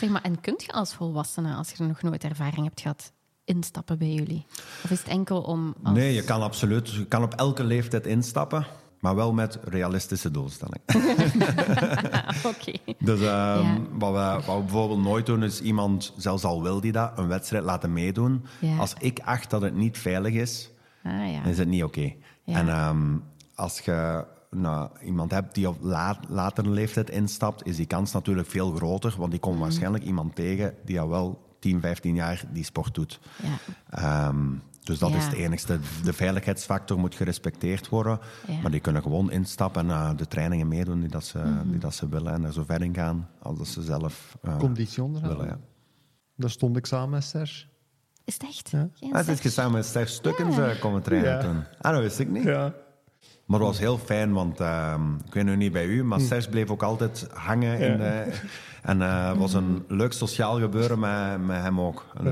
Zeg maar, en kunt je als volwassene, als je nog nooit ervaring hebt gehad, instappen bij jullie? Of is het enkel om. Nee, je kan absoluut. Je kan op elke leeftijd instappen. Maar wel met realistische doelstellingen. (laughs) (laughs) Oké. Dus ehm, wat, we, wat, we, bijvoorbeeld nooit doen, is iemand, zelfs al wil die dat, een wedstrijd laten meedoen. Als ik acht dat het niet veilig is, ah, ja. dan is het niet oké. En ehm, als je nou, iemand hebt die op laat, latere leeftijd instapt, is die kans natuurlijk veel groter. Want die komt mm. waarschijnlijk iemand tegen die al wel 10, 15 jaar die sport doet. Ja. Ehm, dus dat is het enigste. De veiligheidsfactor moet gerespecteerd worden. Maar die kunnen gewoon instappen en uh, de trainingen meedoen die, dat ze, mhm. die dat ze willen. En er zo ver in gaan als dat ze zelf uh, Conditie willen. Ja. Daar stond ik samen met Serge. Is het echt? Ja. Ah, het is samen met Serge Stukken ja. komen trainen toen. Ah, dat wist ik niet. Ja. Maar het was heel fijn, want uh, ik weet nu niet bij u, maar hm. Serge bleef ook altijd hangen in de, en het uh, was een leuk sociaal gebeuren met, met hem ook. En,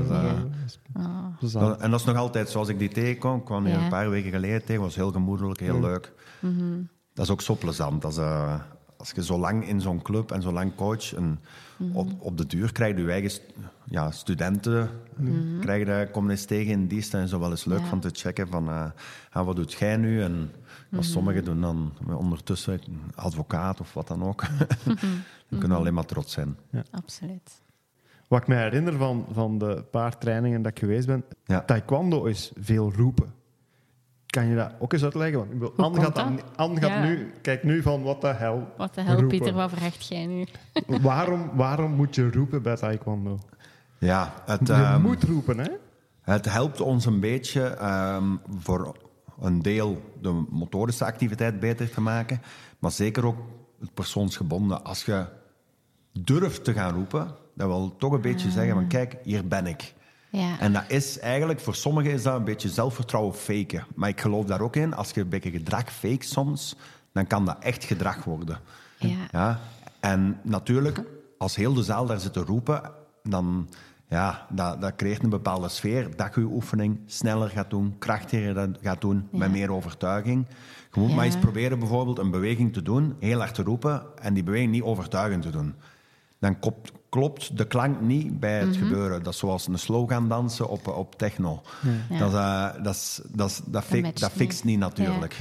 dus, uh, en dat is nog altijd zoals ik die tegenkom. Ik kwam hier een paar weken geleden tegen. was heel gemoedelijk, heel leuk. Mhm. Dat is ook zo plezant. Als, uh, als je zo lang in zo'n club en zo lang coach... En mhm. op, op de duur krijg je je eigen ja, studenten... Mm krijg je, komen eens tegen in dienst. En zo wel eens leuk van te checken van... Uh, wat doet jij nu? En wat sommigen doen dan ondertussen advocaat of wat dan ook. (laughs) We kunnen alleen maar trots zijn. Ja. Absoluut. Wat ik me herinner van, van de paar trainingen dat ik geweest ben, ja. taekwondo is veel roepen. Kan je dat ook eens uitleggen? Want ik Anne gaat, dan, Anne gaat nu, kijk nu van wat de hel. Wat de hel, Pieter, wat vraagt jij nu? (laughs) waarom, waarom moet je roepen bij taekwondo? Ja, het, je um, moet roepen, hè? Het helpt ons een beetje um, voor een deel de motorische activiteit beter te maken, maar zeker ook het persoonsgebonden. Als je durft te gaan roepen, dat wil toch een beetje zeggen van kijk, hier ben ik. Ja. En dat is eigenlijk, voor sommigen is dat een beetje zelfvertrouwen faken. Maar ik geloof daar ook in, als je een beetje gedrag fake soms, dan kan dat echt gedrag worden. Ja. ja? En natuurlijk, als heel de zaal daar zit te roepen, dan ja, dat, dat creëert een bepaalde sfeer dat je je oefening sneller gaat doen, krachtiger gaat doen, met meer overtuiging. Je moet maar eens proberen bijvoorbeeld een beweging te doen, heel hard te roepen en die beweging niet overtuigend te doen. Dan klopt de klank niet bij het mhm. gebeuren. Dat is zoals een slogan dansen op, op techno. Dat, uh, dat, dat, dat, dat, fixt niet natuurlijk.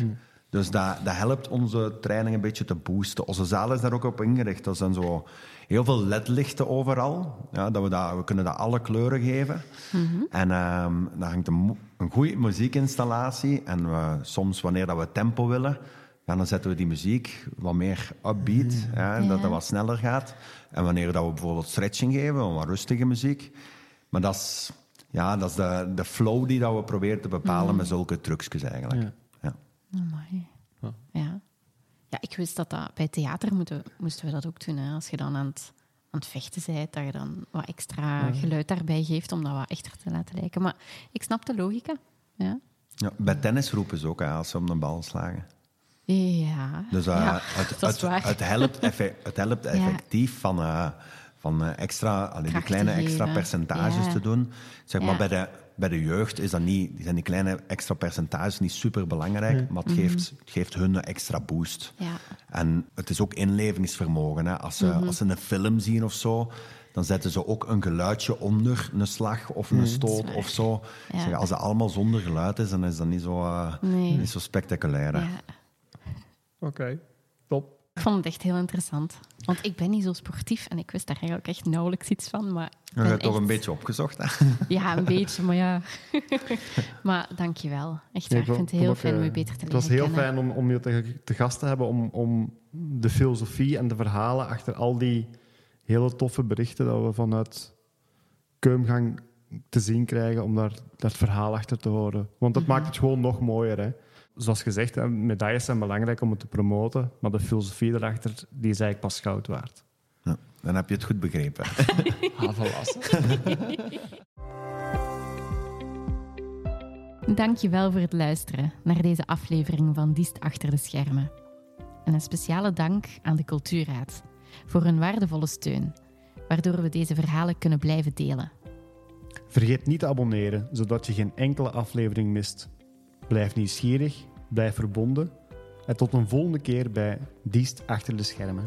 Dus dat, dat helpt onze training een beetje te boosten. Onze zaal is daar ook op ingericht. Dat zijn zo heel veel ledlichten overal. Ja, dat we, dat, we kunnen dat alle kleuren geven. Mm En um, dan hangt een, een goede muziekinstallatie. En we, soms, wanneer dat we tempo willen, dan zetten we die muziek wat meer upbeat. Mm. Ja, dat het wat sneller gaat. En wanneer dat we bijvoorbeeld stretching geven, wat rustige muziek. Maar dat is, ja, dat is de, de flow die dat we proberen te bepalen mm. met zulke trucjes eigenlijk. Ja. Ja. ja. ja. Ja, ik wist dat, dat bij theater moeten, moesten we dat ook doen. Hè. Als je dan aan het, aan het vechten bent, dat je dan wat extra geluid daarbij geeft om dat wat echter te laten lijken. Maar ik snap de logica. Ja. Ja, bij tennis roepen ze ook als ze om de bal slagen. Ja, dus, uh, ja het, het, het, helpt, het helpt effectief van, uh, van uh, extra, die kleine extra percentages te doen. Zeg maar bij de bij de jeugd is dat niet, zijn die kleine extra percentages niet super belangrijk, maar het, mhm. geeft, het geeft hun een extra boost. Ja. En het is ook inlevingsvermogen. Hè. Als, ze, mhm. als ze een film zien of zo, dan zetten ze ook een geluidje onder een slag of een mhm. stoot of zo. Zeg, als het allemaal zonder geluid is, dan is dat niet zo, uh, niet zo spectaculair. Ja. Oké, top. Ik vond het echt heel interessant. Want ik ben niet zo sportief en ik wist daar eigenlijk echt nauwelijks iets van. Maar je hebt toch een beetje opgezocht, hè? Ja, een beetje, maar ja. (laughs) maar dankjewel. Echt waar. ik vind het heel fijn om je beter te leren Het was heel fijn om, om je te, te, gast te hebben, om, om de filosofie en de verhalen achter al die hele toffe berichten dat we vanuit Keumgang te zien krijgen, om daar dat verhaal achter te horen. Want dat mhm. maakt het gewoon nog mooier, hè? Zoals gezegd, medailles zijn belangrijk om het te promoten, maar de filosofie erachter die is eigenlijk pas goud waard. Ja, dan heb je het goed begrepen. Dank je wel voor het luisteren naar deze aflevering van Diest Achter de Schermen. En een speciale dank aan de Cultuurraad voor hun waardevolle steun, waardoor we deze verhalen kunnen blijven delen. Vergeet niet te abonneren, zodat je geen enkele aflevering mist. Blijf nieuwsgierig, blijf verbonden en tot een volgende keer bij Diest achter de schermen.